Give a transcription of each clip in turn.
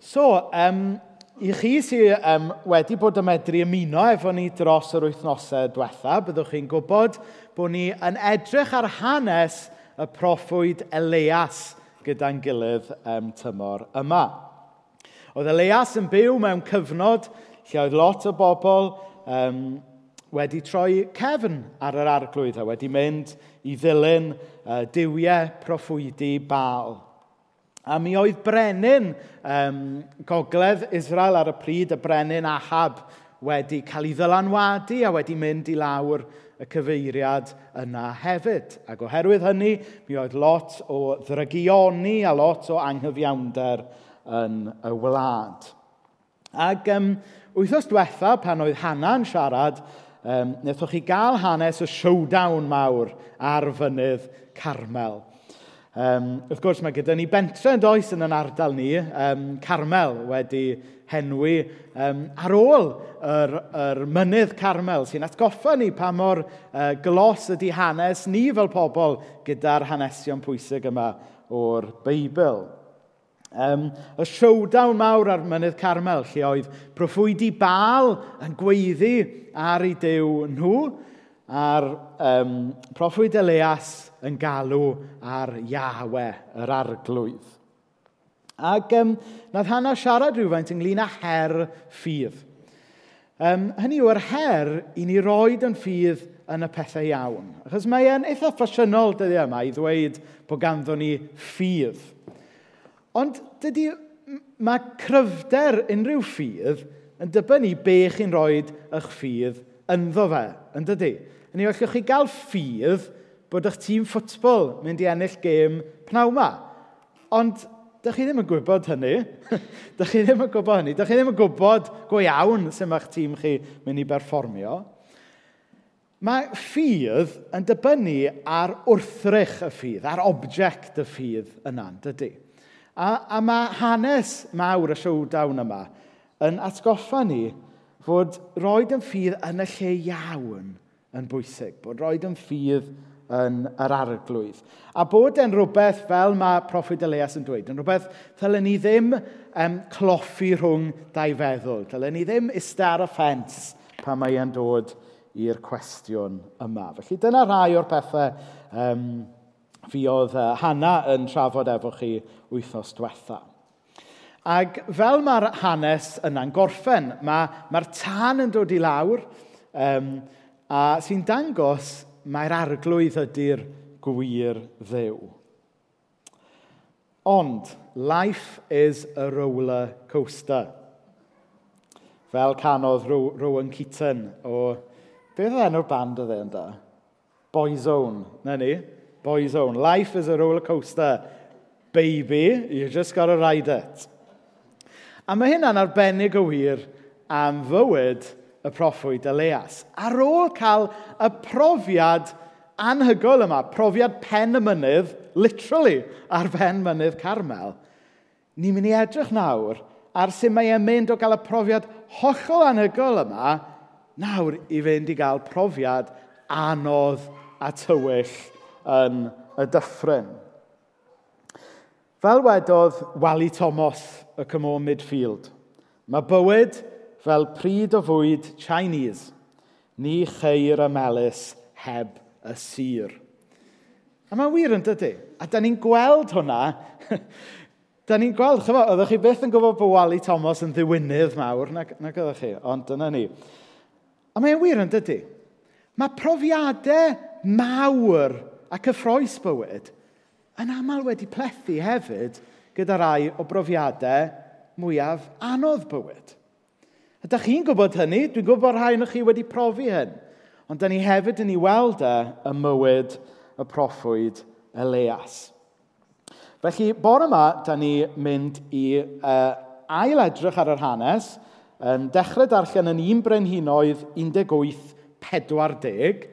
So, um, i chi sydd um, wedi bod yn medru ymuno efo ni dros yr wythnosau diwetha, byddwch chi'n gwybod bod ni yn edrych ar hanes y proffwyd Elias gyda'n gilydd um, tymor yma. Oedd Elias yn byw mewn cyfnod lle oedd lot o bobl um, wedi troi cefn ar yr arglwydd a wedi mynd i ddilyn uh, diwiau proffwydi bal. A mi oedd brenin um, gogledd Israel ar y pryd, y brenin Ahab, wedi cael ei ddylanwadu a wedi mynd i lawr y cyfeiriad yna hefyd. Ac oherwydd hynny, mi oedd lot o ddrygioni a lot o anghyfiawnder yn y wlad. Ac um, wythnos diwetha, pan oedd Hanan siarad, um, wnaethoch chi gael hanes y showdown mawr ar fynydd Carmel. Um, wrth gwrs, mae gyda ni bentre yn does yn yn ardal ni, um, Carmel, wedi henwi um, ar ôl yr, yr mynydd Carmel sy'n atgoffa ni pa mor uh, glos ydy hanes ni fel pobl gyda'r hanesion pwysig yma o'r Beibl. Um, y showdown mawr ar mynydd Carmel, lle oedd proffwydi bal yn gweiddi ar ei dew nhw, a'r um, proffwyd Elias yn galw ar Iawe, yr arglwydd. Ac um, nath hana siarad rhywfaint ynglyn â her ffydd. Um, hynny yw'r her i ni roed yn ffydd yn y pethau iawn. Achos mae e'n eitha ffasiynol dyddi yma e, i ddweud bod ganddo ni ffydd. Ond dydy, mae cryfder unrhyw ffydd yn dibynnu be chi'n rhoi eich ffydd ynddo fe, yn dydy? yn ei allwch chi gael ffydd bod eich tîm ffwtbol mynd i ennill gêm pnawma. Ond, dych chi ddim yn gwybod hynny. dych chi ddim yn gwybod hynny. Dych chi ddim yn gwybod go iawn sut mae'ch tîm chi mynd i berfformio. Mae ffydd yn dibynnu ar wrthrych y ffydd, ar object y ffydd yna, dydy. A, a mae hanes mawr y showdown yma yn atgoffa ni fod roed yn ffydd yn y lle iawn – yn bwysig, bod roed yn ffydd yn yr arglwydd. A bod e'n rhywbeth, fel mae Proffwyd Elias yn dweud, yn rhywbeth ddylen ni ddim um, cloffi rhwng dau feddwl. Dylen ni ddim ista ar y ffens pan mae e'n dod i'r cwestiwn yma. Felly dyna rhai o'r pethau um, fi oedd e, uh, Hanna yn trafod efo chi wythnos diwetha. Ac fel mae'r hanes yna'n gorffen, mae'r ma, tân yn dod i lawr, um, A sy'n dangos mae'r arglwydd ydy'r gwir ddew. Ond, life is a roller coaster. Fel canodd Rowan Keaton o... Beth oedd enw'r band oedd e'n da? Boyzone, na ni? Boyzone. Life is a roller coaster. Baby, you just gotta ride it. A mae hynna'n arbennig o wir am fywyd y proffwyd Elias. Ar ôl cael y profiad anhygoel yma, profiad pen y mynydd, literally, ar pen mynydd Carmel, ni'n mynd i edrych nawr ar sut mae e'n mynd o gael y profiad hollol anhygoel yma, nawr i fynd i gael profiad anodd a tywyll yn y dyffryn. Fel wedodd Wally Thomas y Cymro Midfield, mae bywyd fel pryd o fwyd Chinese, ni cheir y melus heb y sir. A mae'n wir yn dydy. A da ni'n gweld hwnna. da ni'n gweld, chyfo, oeddech chi beth yn gwybod bod Wally Thomas yn ddiwynydd mawr nag, nag oeddech chi, ond dyna ni. A mae'n wir yn dydy. Mae profiadau mawr a cyffroes bywyd yn aml wedi plethu hefyd gyda rai o brofiadau mwyaf anodd bywyd. Ydych chi'n gwybod hynny? Dwi'n gwybod rhai o'ch chi wedi profi hyn. Ond da ni hefyd yn ei weld e y mywyd y proffwyd Elias. Felly, bore yma, da ni mynd i uh, ail edrych ar yr hanes, um, dechrau darllen yn un brenhinoedd 1840,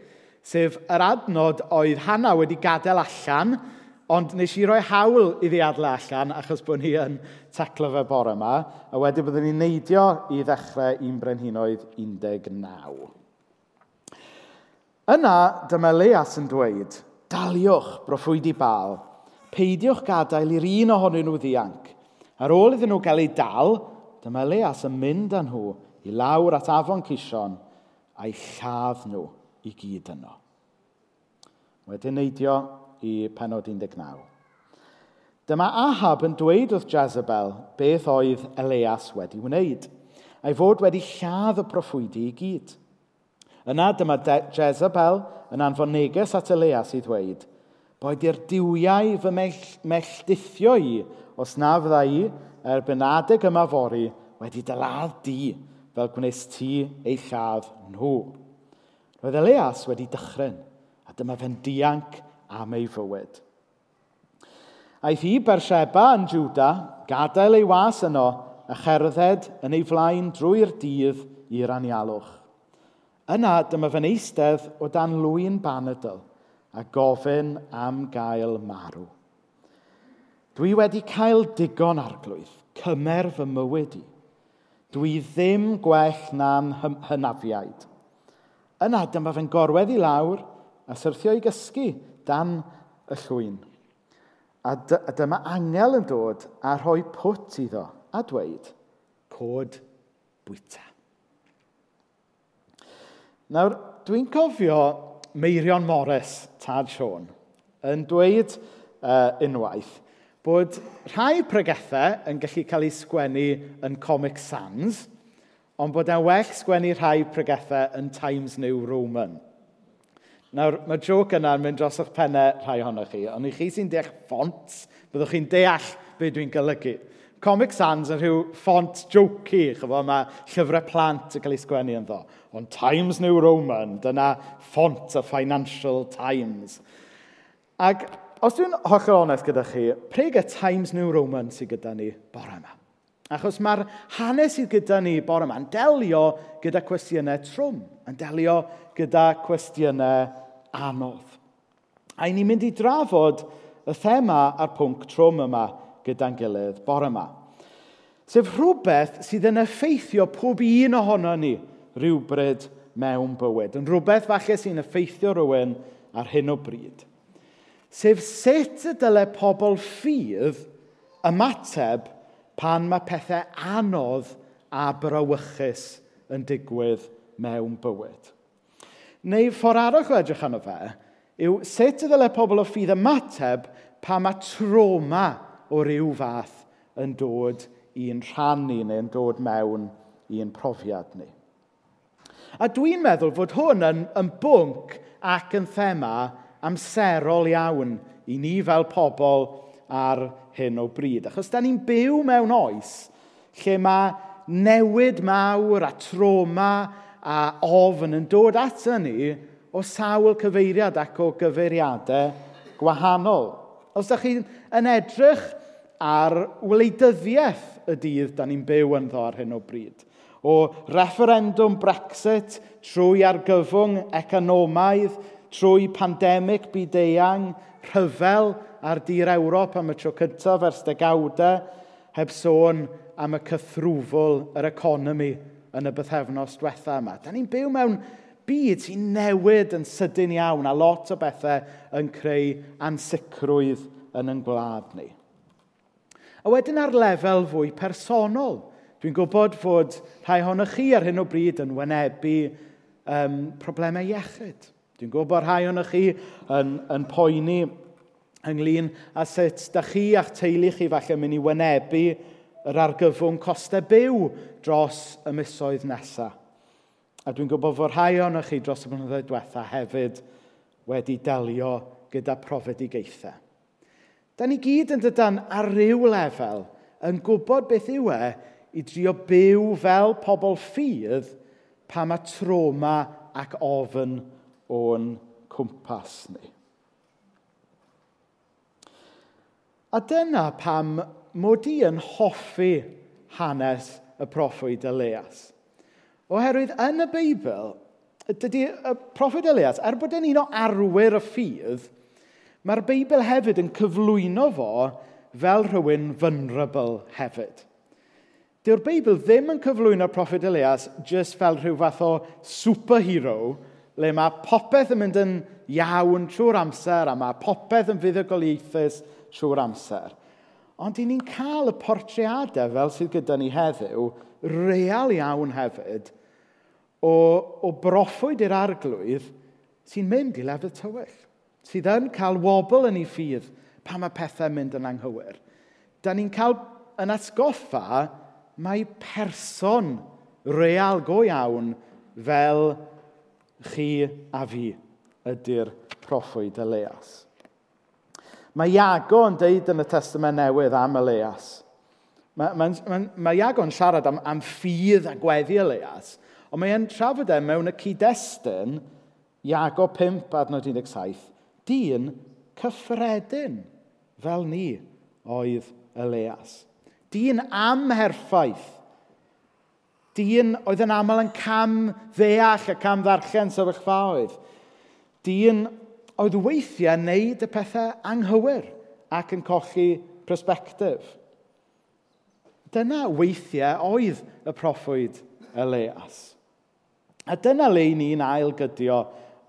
sef yr adnod oedd Hana wedi gadael allan Ond nes i roi hawl i adle allan, achos bod ni yn taclo fe bore yma, a wedyn byddwn ni'n neidio i ddechrau un brenhinoedd 19. Yna, dyma Leas yn dweud, daliwch broffwydi bal, peidiwch gadael i'r un ohonyn nhw ddianc. Ar ôl iddyn nhw gael eu dal, dyma Leas yn mynd â nhw i lawr at afon Cison a'i lladd nhw i gyd yno. Wedyn neidio i penod 19. Dyma Ahab yn dweud wrth Jezebel beth oedd Elias wedi wneud, a'i fod wedi lladd y proffwydi i gyd. Yna dyma De Jezebel yn anfon neges at Elias i ddweud, boed i'r diwiau fy mell melltithio i os na fydda i erbyn adeg yma fori wedi dyladd di fel gwnes ti ei lladd nhw. Roedd Elias wedi dychryn, a dyma fe'n dianc am ei fywyd. Aeth hi Bersheba yn Jwda, gadael ei was yno, a cherdded yn ei flaen drwy'r dydd i'r anialwch. Yna dyma fe'n eistedd o dan lwy'n banadl a gofyn am gael marw. Dwi wedi cael digon arglwydd, cymer fy mywyd i. Dwi ddim gwell na'n hynafiaid. Yna dyma fe'n gorwedd i lawr a syrthio i gysgu dan y llwyn. A, a dyma angel yn dod a rhoi pwt iddo a dweud, cod bwyta. Nawr, dwi'n cofio Meirion Morris, Tad Sion, yn dweud uh, unwaith bod rhai pregethau yn gallu cael eu sgwennu yn Comic Sans, ond bod e'n well sgwennu rhai pregethau yn Times New Roman. Nawr, mae joc yna'n mynd dros eich pennau rhai ohonoch chi, ond i chi sy'n deall ffont, byddwch chi'n deall beth dwi'n golygu. Comic Sans yn rhyw ffont jokey, chyfo, mae llyfrau plant yn cael ei sgwennu yn ddo. Ond Times New Roman, dyna ffont y Financial Times. Ac os dwi'n hollol onest gyda chi, preg y Times New Roman sydd gyda ni bore yma? Achos mae'r hanes sydd gyda ni bore yma yn delio gyda cwestiynau trwm, yn delio gyda cwestiynau anodd. A i ni'n mynd i drafod y thema a'r pwnc trwm yma gyda'n gilydd bore yma. Sef rhywbeth sydd yn effeithio pob un ohono ni rhywbryd mewn bywyd. Yn rhywbeth falle sy'n effeithio rhywun ar hyn o bryd. Sef sut y dylai pobl ffydd ymateb pan mae pethau anodd a brawychus yn digwydd mewn bywyd. Neu ffordd arall o edrych arno fe yw sut y ddylai pobl o ffydd ymateb pa mae troma o ryw fath yn dod i'n rhan ni neu yn dod mewn i'n profiad ni. A dwi'n meddwl fod hwn yn, yn bwnc ac yn thema amserol iawn i ni fel pobl ar hyn o bryd. Achos da ni'n byw mewn oes lle mae newid mawr a troma a ofn yn dod ato ni o sawl cyfeiriad ac o gyfeiriadau gwahanol. Os ydych chi'n edrych ar wleidyddiaeth y dydd da ni'n byw ynddo ar hyn o bryd. O referendum Brexit trwy argyfwng economaidd, trwy pandemig byd-eang, rhyfel ar dir Ewrop am y tro cyntaf ers degawdau, heb sôn am y cythrwfl yr economi yn y bythefnos diwetha yma. Da ni'n byw mewn byd sy'n newid yn sydyn iawn a lot o bethau yn creu ansicrwydd yn yn gwlad ni. A wedyn ar lefel fwy personol, dwi'n gwybod fod rhai ohonoch chi ar hyn o bryd yn wynebu um, problemau iechyd. Dwi'n gwybod rhai ohonoch chi yn, yn poeni ynglyn â sut da chi a'ch teulu chi falle mynd i wynebu yr argyfwng costau byw dros y misoedd nesaf. A dwi'n gwybod fod rhai ohonoch chi dros y blynyddoedd diwetha hefyd wedi delio gyda profedigaethau. Da ni gyd yn dydan ar ryw lefel yn gwybod beth yw e i drio byw fel pobl ffydd pa mae troma ac ofyn o'n cwmpas ni. A dyna pam mod i yn hoffi hanes y proffwyd Elias. Oherwydd yn y Beibl, dydy y proffwyd Elias, er bod e'n un o arwyr y ffydd, mae'r Beibl hefyd yn cyflwyno fo fel rhywun vulnerable hefyd. Dyw'r Beibl ddim yn cyflwyno proffwyd Elias just fel rhyw fath o superhero, le mae popeth yn mynd yn iawn trwy'r amser a mae popeth yn fuddugol trwy'r amser. Ond i ni'n cael y portreadau fel sydd gyda ni heddiw, real iawn hefyd, o, o broffwyd i'r arglwydd sy'n mynd i lefydd tywyll, sydd yn cael wobl yn ei ffydd pa mae pethau'n mynd yn anghywir. Da ni'n cael yn atgoffa mae person real go iawn fel chi a fi ydy'r proffwyd leas Mae Iago yn deud yn y testament newydd am Elias. Mae, mae, mae, mae Iago yn siarad am, am ffydd a gweddi Elias, ond mae'n trafod e mewn y cyd-destun Iago 5 adnod 17, dyn cyffredin fel ni oedd Elias. Dyn amherffaith. Dyn oedd yn aml yn cam ddeall a cam ddarllen sefyllfaoedd. Dyn oedd weithiau yn neud y pethau anghywir ac yn colli prosbectif. Dyna weithiau oedd y proffwyd Elias. A dyna le ni'n ailgydio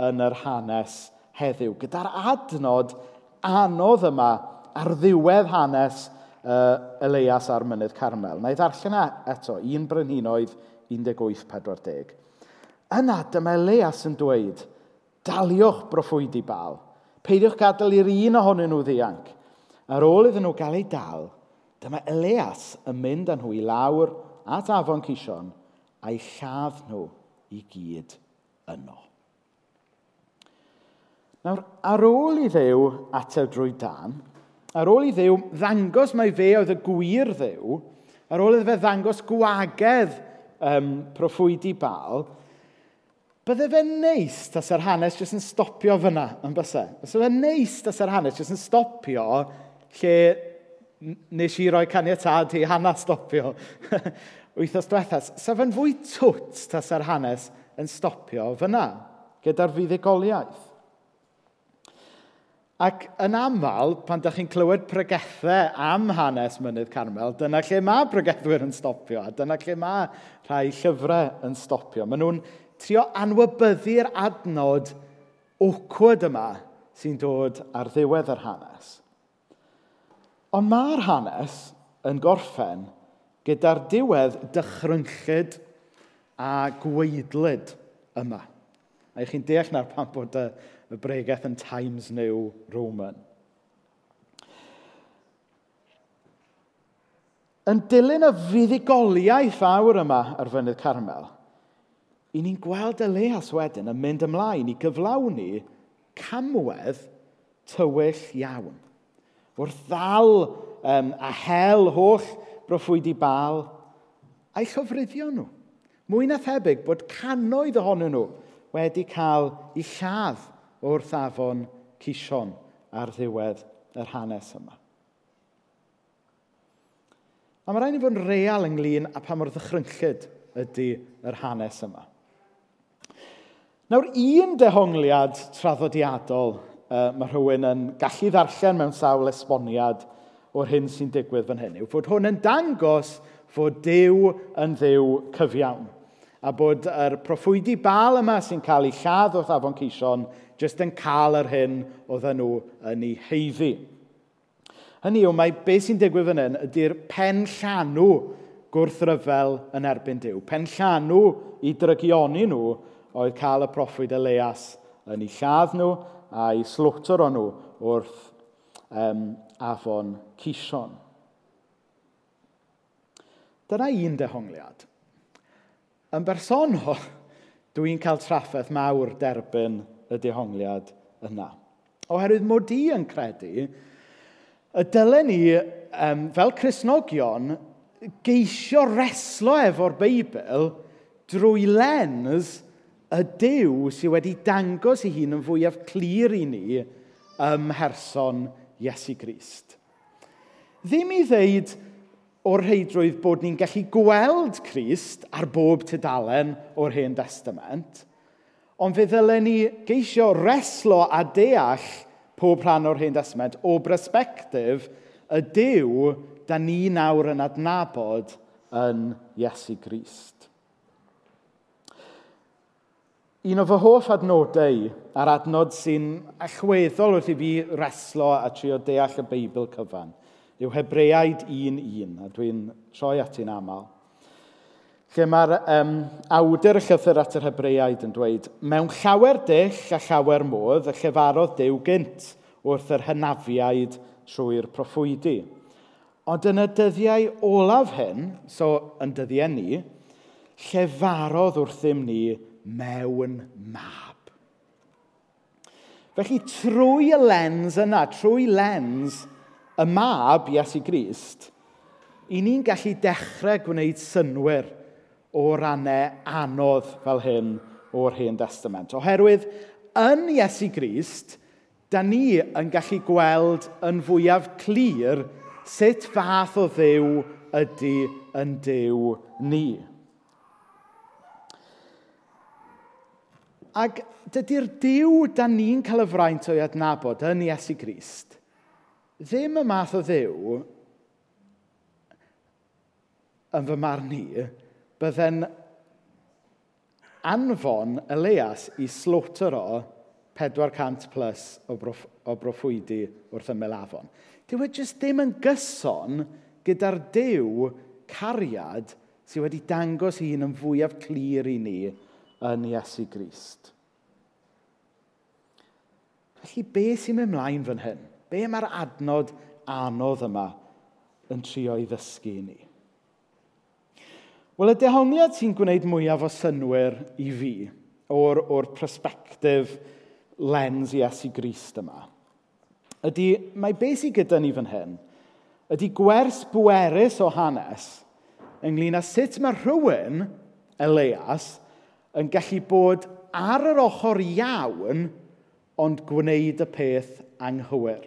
yn yr hanes heddiw, gyda'r adnod anodd yma ar ddiwedd hanes uh, Elias ar mynydd Carmel. Na i ddarllen e eto, un brynhinoedd 1840. Yna, dyma Elias yn dweud, Daliwch broffwydi bal. Peidiwch gadael i'r un ohonyn nhw ddianc. Ar ôl iddyn nhw gael eu dal, dyma Elias yn mynd â nhw i lawr at afon Cison a'i lladd nhw i gyd yno. Nawr, ar ôl i ddew ateb drwy dan, ar ôl i ddew ddangos mai fe oedd y gwir ddew, ar ôl iddo fe ddangos gwagedd um, proffwydi bal, Bydde fe'n neis tas yr hanes jyst yn stopio fyna, yn bysau. Bydde fe'n neis tas yr hanes jyst yn stopio lle nes i roi caniatad i hana stopio wythnos diwethaf. Sa fe'n fwy twt tas yr hanes yn stopio fyna, gyda'r fuddugoliaeth. Ac yn aml, pan da chi'n clywed pregethau am hanes Mynydd Carmel, dyna lle mae pregethwyr yn stopio, a dyna lle mae rhai llyfrau yn stopio. Maen nhw'n trio anwybyddu'r adnod awkward yma sy'n dod ar ddiwedd yr hanes. Ond mae'r hanes yn gorffen gyda'r diwedd dychrynllyd a gweidlyd yma. A chi'n deall na'r pan bod y, y bregaeth yn Times New Roman. Yn dilyn y fuddugoliaeth fawr yma ar fynydd Carmel – i ni'n gweld Elias wedyn yn mynd ymlaen i gyflawni camwedd tywyll iawn. Wrth ddal um, a hel holl broffwyd i bal a'i llofruddio nhw. Mwy na thebyg bod canoedd ohonyn nhw wedi cael eu lladd wrth afon Cison ar ddiwedd yr hanes yma. A mae rhaid i fod yn real ynglyn â pa mor ddychrynllyd ydy yr hanes yma. Nawr, un dehongliad traddodiadol uh, mae rhywun yn gallu ddarllen mewn sawl esboniad o'r hyn sy'n digwydd fan hyn yw bod hwn yn dangos fod Dyw yn ddiw cyfiawn a bod yr proffwydi bal yma sy'n cael ei lladd wrth afon Cison jyst yn cael yr hyn oedden nhw yn ei heiddi. Hynny yw, mae beth sy'n digwydd fan hyn ydy'r pen llanw gwrthryfel yn erbyn Dyw. Pen llanw i drygioni nhw oedd cael y proffwyd Elias yn ei lladd nhw a'i slwtor o'n nhw wrth um, afon Cison. Dyna un dehongliad. Yn bersonol, dwi'n cael traffaeth mawr derbyn y dehongliad yna. Oherwydd mod i yn credu, y dylen ni, um, fel Cresnogion, geisio reslo efo'r Beibl drwy lens y dew sydd wedi dangos ei hun yn fwyaf clir i ni ym mherson Iesu Grist. Ddim i ddeud o'r reidrwydd bod ni'n gallu gweld Crist ar bob tudalen o'r Hen Testament, ond fe ddylen ni geisio reslo a deall pob rhan o'r Hen Testament o brysbectif y dew da ni nawr yn adnabod yn Iesu Grist. Un o fy hoff adnodau a'r adnod sy'n allweddol wrth i fi reslo a trio deall y Beibl cyfan yw Hebreaid 1.1, a dwi'n troi at un aml, lle mae'r um, awdur y llythyr at yr Hebreaid yn dweud, mewn llawer dill a llawer modd y llefarodd Dyw gynt wrth yr hynafiaid trwy'r proffwydi. Ond yn y dyddiau olaf hyn, so yn dyddiau ni, llefarodd wrthym ni mewn mab. Felly trwy y lens yna, trwy lens y mab Iesu Grist, i ni'n gallu dechrau gwneud synwyr o rannau anodd fel hyn o'r Hen Testament. Oherwydd, yn Iesu Grist, da ni yn gallu gweld yn fwyaf clir sut fath o ddew ydy yn dew ni. Ac dydy'r Dyw da ni'n cael y fraint o'i adnabod yn Iesu Grist ddim y math o ddew yn fy marn ni, bydde'n anfon Elias i o 400 plus o, broff, o broffwydi wrth ymyl afon. Dyw e jyst ddim yn gyson gyda'r dew cariad sydd wedi dangos hun yn fwyaf clir i ni yn Iesu Grist. Felly, be sy'n mynd mlaen fan hyn? Be mae'r adnod anodd yma yn trio i ddysgu i ni? Wel, y dehongliad sy'n gwneud mwyaf o synwyr i fi o'r, or prosbectif lens Iesu Grist yma ydy, mae beth sydd gyda ni fan hyn, ydy gwers bwerus o hanes ynglyn â sut mae rhywun, Elias, yn gallu bod ar yr ochr iawn, ond gwneud y peth anghywir.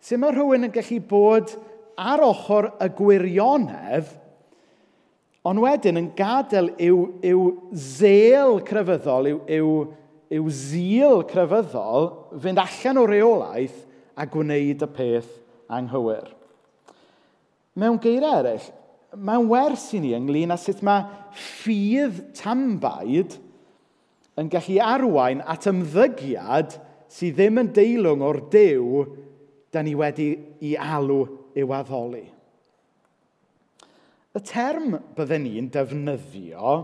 Sut mae rhywun yn gallu bod ar ochr y gwirionedd, ond wedyn yn gadael i'w, iw zel crefyddol, i'w, iw, i'w zil crefyddol fynd allan o reolaeth a gwneud y peth anghywir. Mewn geiriau eraill, mae'n wers i ni ynglyn â sut mae ffydd tambaid yn gallu arwain at ymddygiad sydd ddim yn deilwng o'r dew da ni wedi i alw i'w addoli. Y term bydden ni'n defnyddio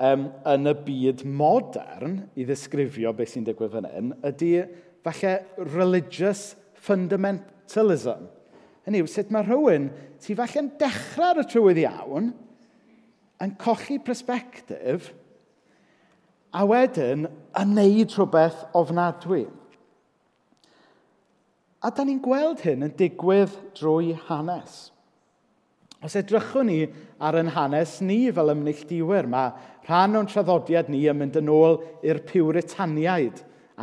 um, yn y byd modern i ddisgrifio beth sy'n digwydd fan hyn ydy falle religious fundamentalism. Hynny yw, sut mae rhywun sydd falle'n dechrau ar y trywydd iawn yn colli persbectif a wedyn yn neud rhywbeth ofnadwy. A da ni'n gweld hyn yn digwydd drwy hanes. Os edrychwn ni ar yn hanes ni fel ymneilltiwyr, mae rhan o'n traddodiad ni yn mynd yn ôl i'r Pwritaniaid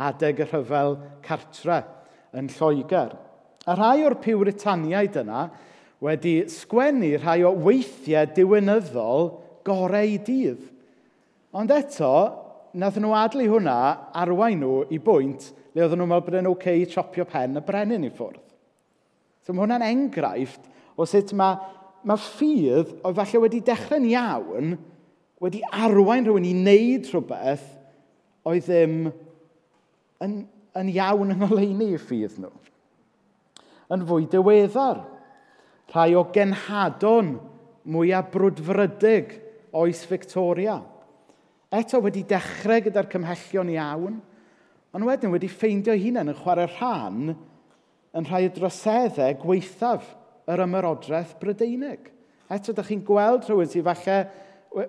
adeg y rhyfel cartre yn Lloegr. A rhai o'r Pwritaniaid yna wedi sgwennu rhai o weithiau diwynyddol gorau i dydd. Ond eto, nath nhw adlu hwnna arwain nhw i bwynt le oedden nhw'n meddwl bod yn oce okay i chopio pen y brenin i ffwrdd. So mae hwnna'n enghraifft o sut mae, mae ffydd o falle wedi dechrau'n iawn wedi arwain rhywun i wneud rhywbeth oedd ddim yn, yn iawn yn oleini i ffydd nhw yn fwy diweddar. Rhai o genhadon mwyaf brwdfrydig oes Victoria. Eto wedi dechrau gyda'r cymhellion iawn, ond wedyn wedi ffeindio hunain yn chwarae rhan yn rhai o droseddau gweithaf yr ymerodraeth Brydeinig. Eto, da chi'n gweld rhywun sydd falle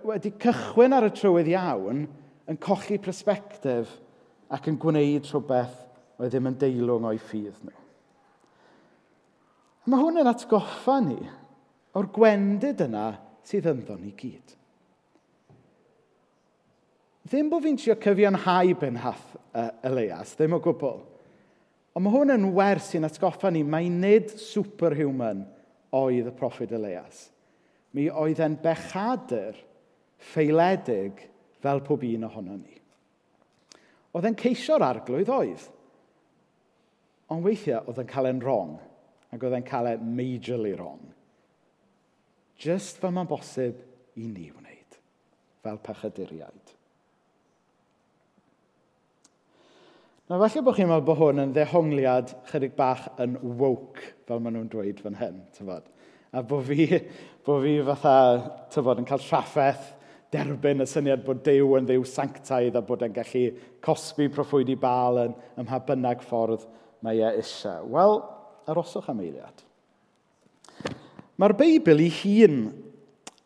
wedi cychwyn ar y trywydd iawn yn colli persbectif ac yn gwneud rhywbeth oedd ddim yn deilwng o'i ffydd nhw. Mae hwn yn atgoffa ni o'r gwendid yna sydd ynddo ni gyd. Ddim bod fi'n trio cyfiawnhau benhath uh, Elias, ddim o gwbl. Ond mae hwn yn wers sy'n atgoffa ni, mae nid superhuman oedd y proffyd Elias. Mi oedd e'n bechadur ffeiledig fel pob un ohono ni. Oedd e'n ceisio'r arglwydd oedd. Ond weithiau oedd e'n cael e'n wrong Ac oedd e'n cael e majorly wrong. Just fel mae'n bosib i ni wneud. Fel pachaduriaid. Na falle bod chi'n meddwl bod hwn yn ddehongliad chydig bach yn woke, fel maen nhw'n dweud fan hyn, tyfod. A bod fi, bod fi fatha, tyfod, yn cael traffaeth derbyn y syniad bod Dyw yn ddiw sanctaidd a bod e'n gallu cosbi proffwydi bal yn ymha bynnag ffordd mae e eisiau. Wel, aroswch am eiliad. Mae'r Beibl ei hun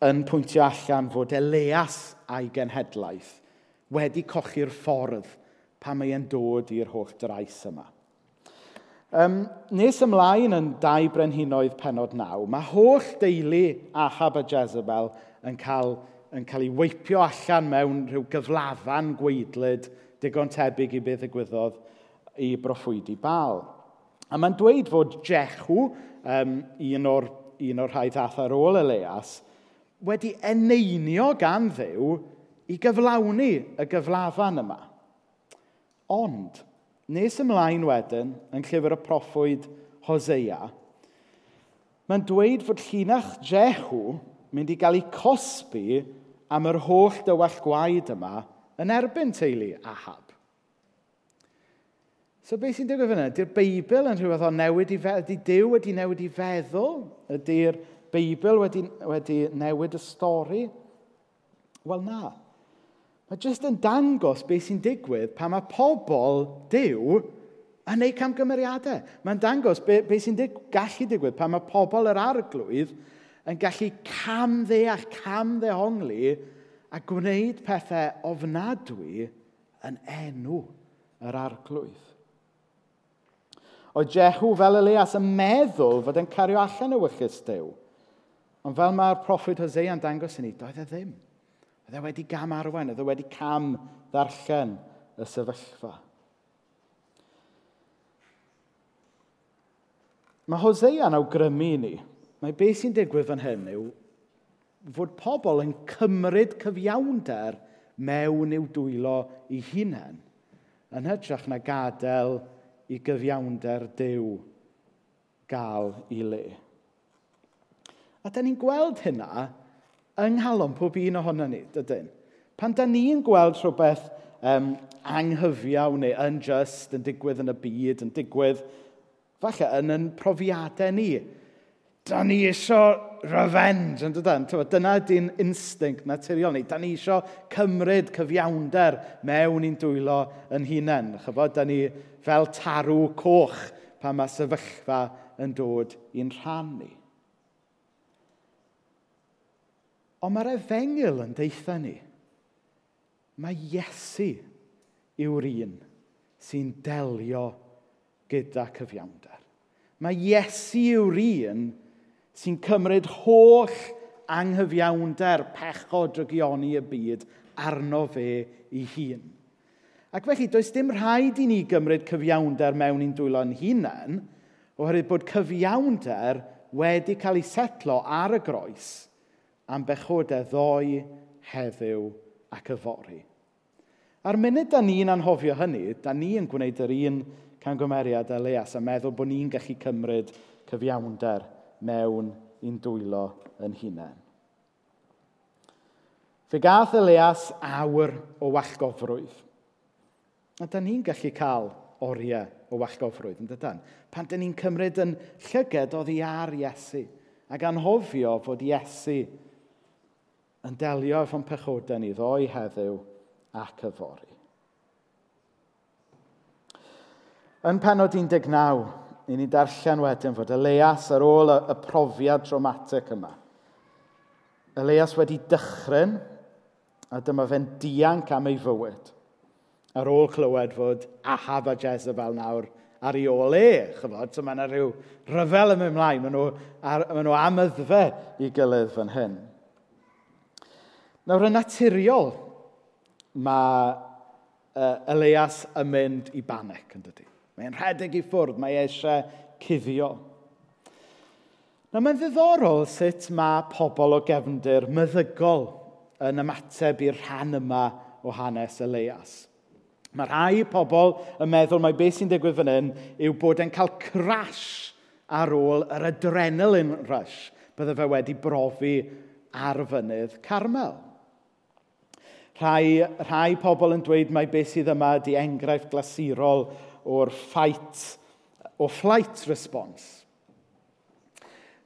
yn pwyntio allan fod Elias a'i genhedlaeth wedi cochi'r ffordd pan mae e'n dod i'r holl drais yma. Um, nes ymlaen yn dau brenhinoedd penod naw, mae holl deulu Ahab a Jezebel yn cael, yn cael ei weipio allan mewn rhyw gyflafan gweidlyd digon tebyg i beth ddigwyddodd i broffwydi bal. A mae'n dweud fod Jechw, um, un o'r, un o'r rhai ddath ar ôl Elias, wedi eneinio gan ddew i gyflawni y gyflafan yma. Ond, nes ymlaen wedyn, yn llyfr y proffwyd Hosea, mae'n dweud fod llinach Jehu mynd i gael ei cosbi am yr holl dywall gwaed yma yn erbyn teulu Ahab. So beth sy'n digwydd fyna? Ydy'r Beibl yn rhywbeth o newid i feddwl, ydy Dyw wedi newid i feddwl? Ydy'r Beibl wedi, wedi newid y stori? Wel na. Mae jyst yn dangos beth sy'n digwydd pan mae pobl Dyw yn neud camgymeriadau. Mae'n dangos beth be sy'n dig gallu digwydd pan mae pobl yr arglwydd yn gallu cam ddeall, cam camddehongli a gwneud pethau ofnadwy yn enw yr arglwydd. Oedd Jehu fel Elias yn meddwl fod yn cario allan y wychus dew. Ond fel mae'r proffwyd yn dangos i ni, doedd e ddim. Oedd e wedi gam arwen, oedd e wedi cam ddarllen y sefyllfa. Mae Hosea yn awgrymu ni, mae beth sy'n digwydd fan hyn yw fod pobl yn cymryd cyfiawnder mewn i'w dwylo i hunain yn hytrach na gadael i gyfiawnder dew gael i le. A da ni'n gweld hynna yng nghalon pob un ohono ni, dydyn. Pan da ni'n gweld rhywbeth um, anghyfiaw neu unjust yn digwydd yn y byd, yn digwydd falle yn yn profiadau ni, da ni eisiau revenge, yn dydyn. Dyna ydy'n instinct naturiol ni. Da ni isio cymryd cyfiawnder mewn i'n dwylo yn hunain. Chybod, da ni fel tarw coch pan mae sefyllfa yn dod i'n rhan ni. Ond mae'r efengil yn deitha ni. Mae Iesu yw'r un sy'n delio gyda cyfiawnder. Mae Iesu yw'r un sy'n sy'n cymryd holl anghyfiawnder pechod rygioni y byd arno fe ei hun. Ac felly, does dim rhaid i ni gymryd cyfiawnder mewn i'n dwylo'n hunain, oherwydd bod cyfiawnder wedi cael ei setlo ar y groes am bechodau ddoe, heddiw ac yfori. A'r munud da ni'n anhofio hynny, da ni yn gwneud yr un cangymeriad a leas a meddwl bod ni'n gallu cymryd cyfiawnder mewn i'n dwylo yn hunain. Fe gath Elias awr o wallgofrwydd. A da ni'n gallu cael oriau o wallgofrwydd, yn dydan. Pan da ni'n cymryd yn llyged oddi ar Iesu ac anhofio fod Iesu yn delio efo'n pechodau ni ddoi heddiw ac yfori. Yn penod 19, i ni darllen wedyn fod Elias ar ôl y, y profiad dramatic yma. Elias wedi dychryn a dyma fe'n dianc am ei fywyd ar ôl clywed fod Ahab a Jezebel nawr ar ei ôl e. Chyfod, so mae yna rhyw rhyfel yn mynd mlaen. Maen nhw, ar, maen nhw amaddfa i gilydd fan hyn. Nawr, yn naturiol, mae uh, Elias yn mynd i banec yn dydy. Mae'n rhedeg i ffwrdd, mae e eisiau cuddio. Na mae'n ddiddorol sut mae pobl o gefndir meddygol yn ymateb i'r rhan yma o hanes Elias. Mae rhai pobl yn meddwl mae beth sy'n digwydd fan hyn yw bod e'n cael crash ar ôl yr adrenalin rush bydde fe wedi brofi ar fynydd Carmel. Rhai, rhai pobl yn dweud mai beth sydd yma ydy enghraifft glasurol o'r ffait, o flight response.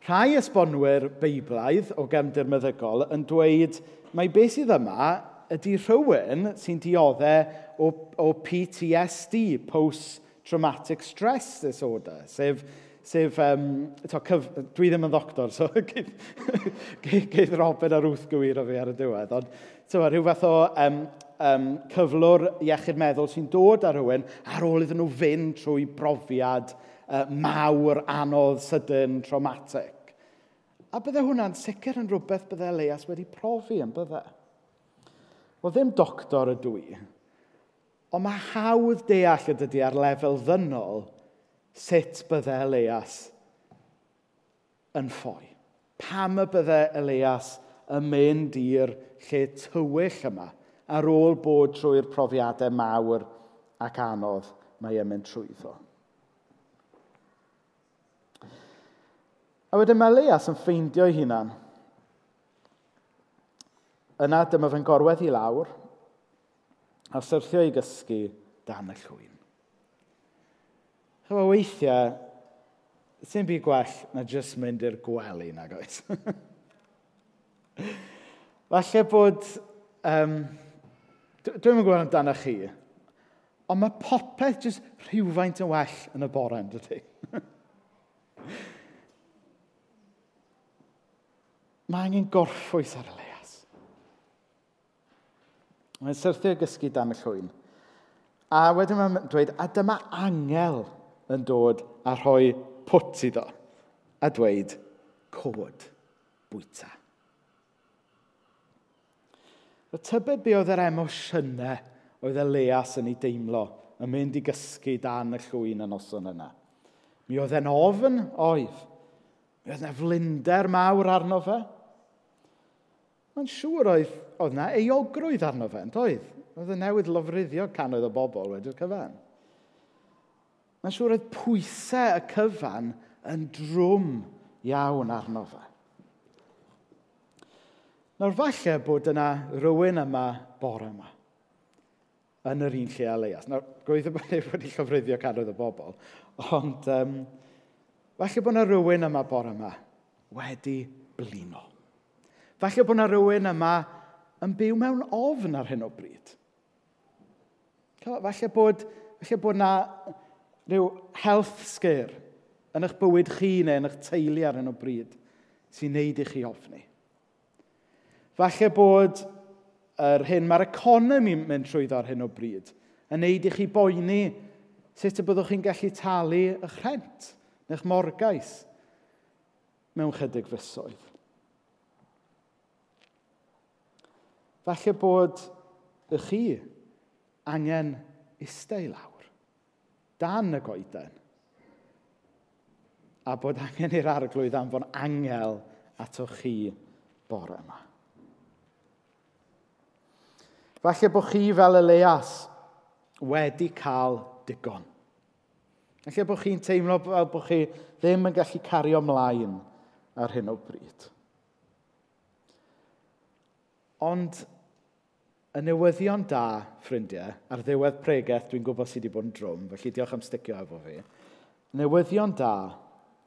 Rhai esbonwyr beiblaidd o gefndir meddygol yn dweud mai beth sydd yma ydy rhywun sy'n dioddau o, o PTSD, Post Traumatic Stress Disorder, sef sef, um, to, cyf... dwi ddim yn ddoctor, so geith Robin a Ruth wth o fi ar y diwedd, ond tywa, rhyw fath o um, um, cyflwr iechyd meddwl sy'n dod ar rhywun ar ôl iddyn nhw fynd trwy brofiad uh, mawr, anodd, sydyn, traumatic. A bydde hwnna'n sicr yn rhywbeth bydde Leas wedi profi yn bydde. Wel, ddim doctor y dwi, ond mae hawdd deall y dydy ar lefel ddynol sut bydde Elias yn ffoi. Pam y bydde Elias yn mynd i'r lle tywyll yma ar ôl bod trwy'r profiadau mawr ac anodd mae e'n mynd trwyddo. A wedyn mae Elias yn ffeindio'i hunan. Yna dyma fe'n gorwedd i lawr a syrthio i gysgu dan y llwyn. Chyfo weithiau, sy'n byd gwell na jyst mynd i'r gwely na goes. Falle bod... Um, Dwi'n mynd gwybod amdano chi, ond mae popeth jyst rhywfaint yn well yn y bore yn dydy. mae angen gorffwys ar y leas. Mae'n syrthio gysgu dan y llwyn. A wedyn mae'n dweud, a dyma angel yn dod a rhoi pwt iddo a dweud cod bwyta. Y tybed be oedd yr emosiynau oedd y leas yn ei deimlo yn mynd i gysgu dan y llwyn y noson yna. Mi oedd e'n ofn oedd. Mi oedd yna flinder mawr arno fe. Mae'n siŵr oedd, oedd yna eogrwydd arno fe, oedd? Oedd y newydd lofruddio canoedd o bobl wedi'r cyfan. Mae'n siŵr oedd pwysau y cyfan yn drwm iawn arno fe. Nawr falle bod yna rhywun yma bore yma yn yr un lle a leias. Nawr, gweithio bod ni wedi llofruddio cannoedd o bobl, ond um, falle bod yna rhywun yma bore yma wedi blino. Falle bod yna rhywun yma yn byw mewn ofn ar hyn o bryd. Falle bod, falle bod yna rhyw health scare yn eich bywyd chi neu yn eich teulu ar hyn o bryd sy'n neud i chi ofni. Falle bod yr hyn mae'r economi'n mynd trwyddo ar hyn o bryd yn neud i chi boeni sut y byddwch chi'n gallu talu eich rhent neu'ch morgais mewn chydig fysoedd. Falle bod y chi angen isteu lawr dan y goeden. A bod angen i'r arglwydd anfon angel atoch chi bore yma. Falle bod chi fel Elias wedi cael digon. Falle bod chi'n teimlo fel bod chi ddim yn gallu cario ymlaen ar hyn o bryd. Ond y newyddion da, ffrindiau, ar ddiwedd pregaeth, dwi'n gwybod sydd wedi bod yn drwm, felly diolch am sticio efo fi. Newyddion da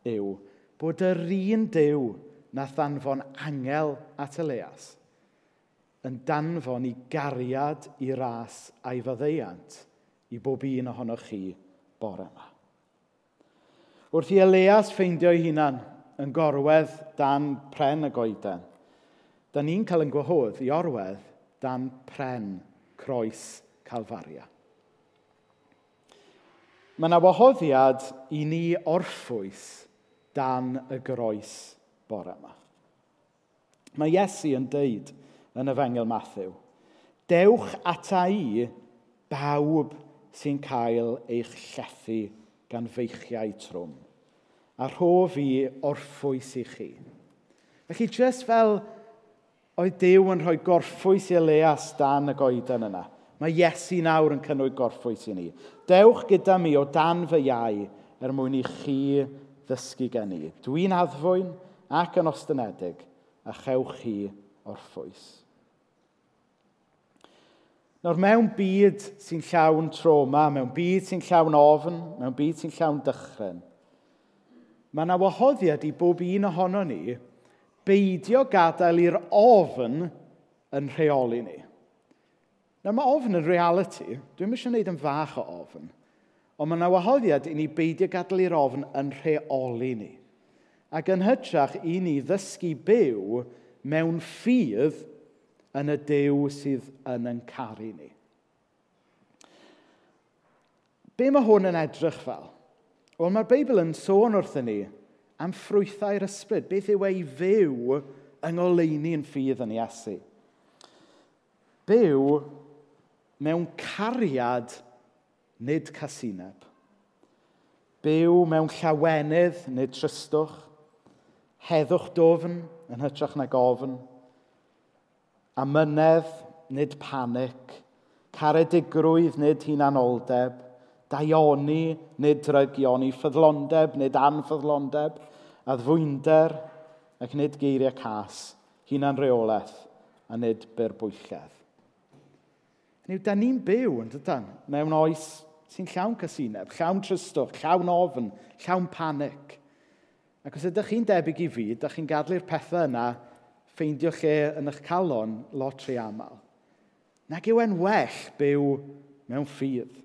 yw bod yr un dew na anfon angel at Elias yn danfon i gariad i ras a'i fyddeiant i bob un ohonoch chi bore yma. Wrth i Elias ffeindio ei hunan yn gorwedd dan pren y goeden, da ni'n cael yn gwahodd i orwedd dan pren croes Calfaria. Mae yna wahoddiad i ni orffwys dan y groes bore yma. Mae Iesu yn deud yn y fengel Matthew, Dewch ata i bawb sy'n cael eich llethu gan feichiau trwm, a rho fi orffwys i chi. Felly, jyst fel oedd Dyw yn rhoi gorffwys i Elias dan y goeden yna. Mae Iesu nawr yn cynnwyd gorffwys i ni. Dewch gyda mi o dan fy iau er mwyn i chi ddysgu gen i. Dwi'n addfwyn ac yn ostynedig a chewch chi orffwys. Nawr, mewn byd sy'n llawn troma, mewn byd sy'n llawn ofn, mewn byd sy'n llawn dychryn, mae yna wahoddiad i bob un ohono ni beidio gadael i'r ofn yn rheoli ni. Na mae ofn yn reality. Dwi'n mysio wneud yn fach o ofn. Ond mae yna wahoddiad i ni beidio gadael i'r ofn yn rheoli ni. Ac yn hytrach i ni ddysgu byw mewn ffydd yn y dew sydd yn yn caru ni. Be mae hwn yn edrych fel? Wel, mae'r Beibl yn sôn wrthyn ni am ffrwythau'r ysbryd. Beth yw ei fyw yng ngoleini yn ffydd yn Iesu? Byw mewn cariad nid casineb. Byw mewn llawenydd nid trystwch. Heddwch dofn yn hytrach na gofn. Amynedd nid panic. Caredigrwydd nid hunanoldeb daioni, nid drygioni, ffyddlondeb, nid anffyddlondeb, ddfwynder, ac nid geiriau cas, hunan reolaeth, a nid berbwylledd. Yw, da ni'n byw, yn dydan, mewn oes sy'n llawn casineb, llawn trystwch, llawn ofn, llawn panic. Ac os ydych chi'n debyg i fi, ydych chi'n gadlu'r pethau yna ffeindio lle yn eich calon lot rhy aml. Nag yw e'n well byw mewn ffydd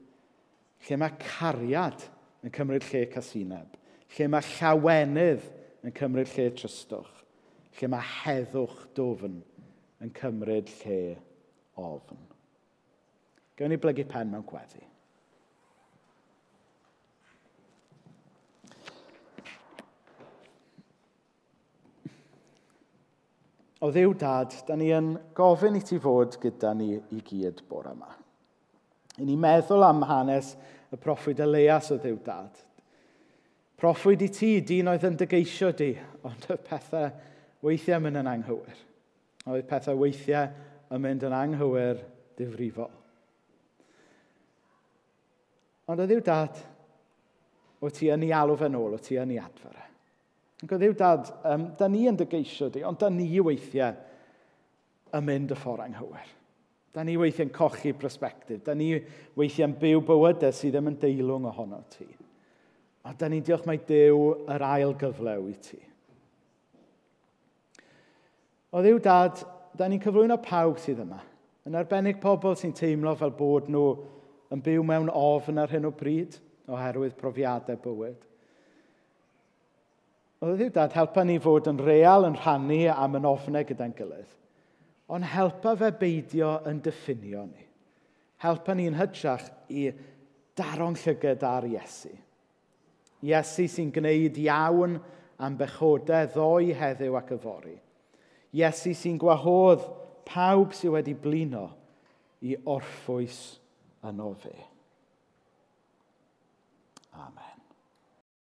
lle mae cariad yn cymryd lle casineb, lle mae llawenydd yn cymryd lle trystwch, lle mae heddwch dofn yn cymryd lle ofn. Gewn ni blygu pen mewn gweddi. O ddiw dad, da ni yn gofyn i ti fod gyda ni i gyd bore yma i ni meddwl am hanes y proffwyd Elias o ddiw dad. Proffwyd i ti, dyn oedd yn dygeisio di, ond y pethau weithiau yn mynd yn anghywir. Oedd pethau weithiau yn mynd yn anghywir difrifol. Ond o ddiw dad, o ti yn ei alw fe nôl, o ti yn ei adfer e. Ac o ddiw dad, um, da ni yn dygeisio di, ond da ni weithiau yn mynd y ffordd anghywir. Da ni weithiau'n cochi prospectif. Da ni weithiau'n byw bywydau sydd ddim yn deilwng ohono ti. A da ni'n diolch mai dew yr ail gyflew i ti. O ddiw dad, da ni'n cyflwyno pawb sydd yma. Yn arbennig pobl sy'n teimlo fel bod nhw yn byw mewn ofn ar hyn o bryd oherwydd profiadau bywyd. O ddiw dad, helpa ni fod yn real yn rhannu am yn ofnau gyda'n gilydd ond helpa fe beidio yn diffinio ni. Helpa ni'n hytrach i daro'n llygad ar Iesu. Iesu sy'n gwneud iawn am bechodau ddoi heddiw ac yfori. Iesu sy'n gwahodd pawb sydd wedi blino i orffwys yno fe. Amen.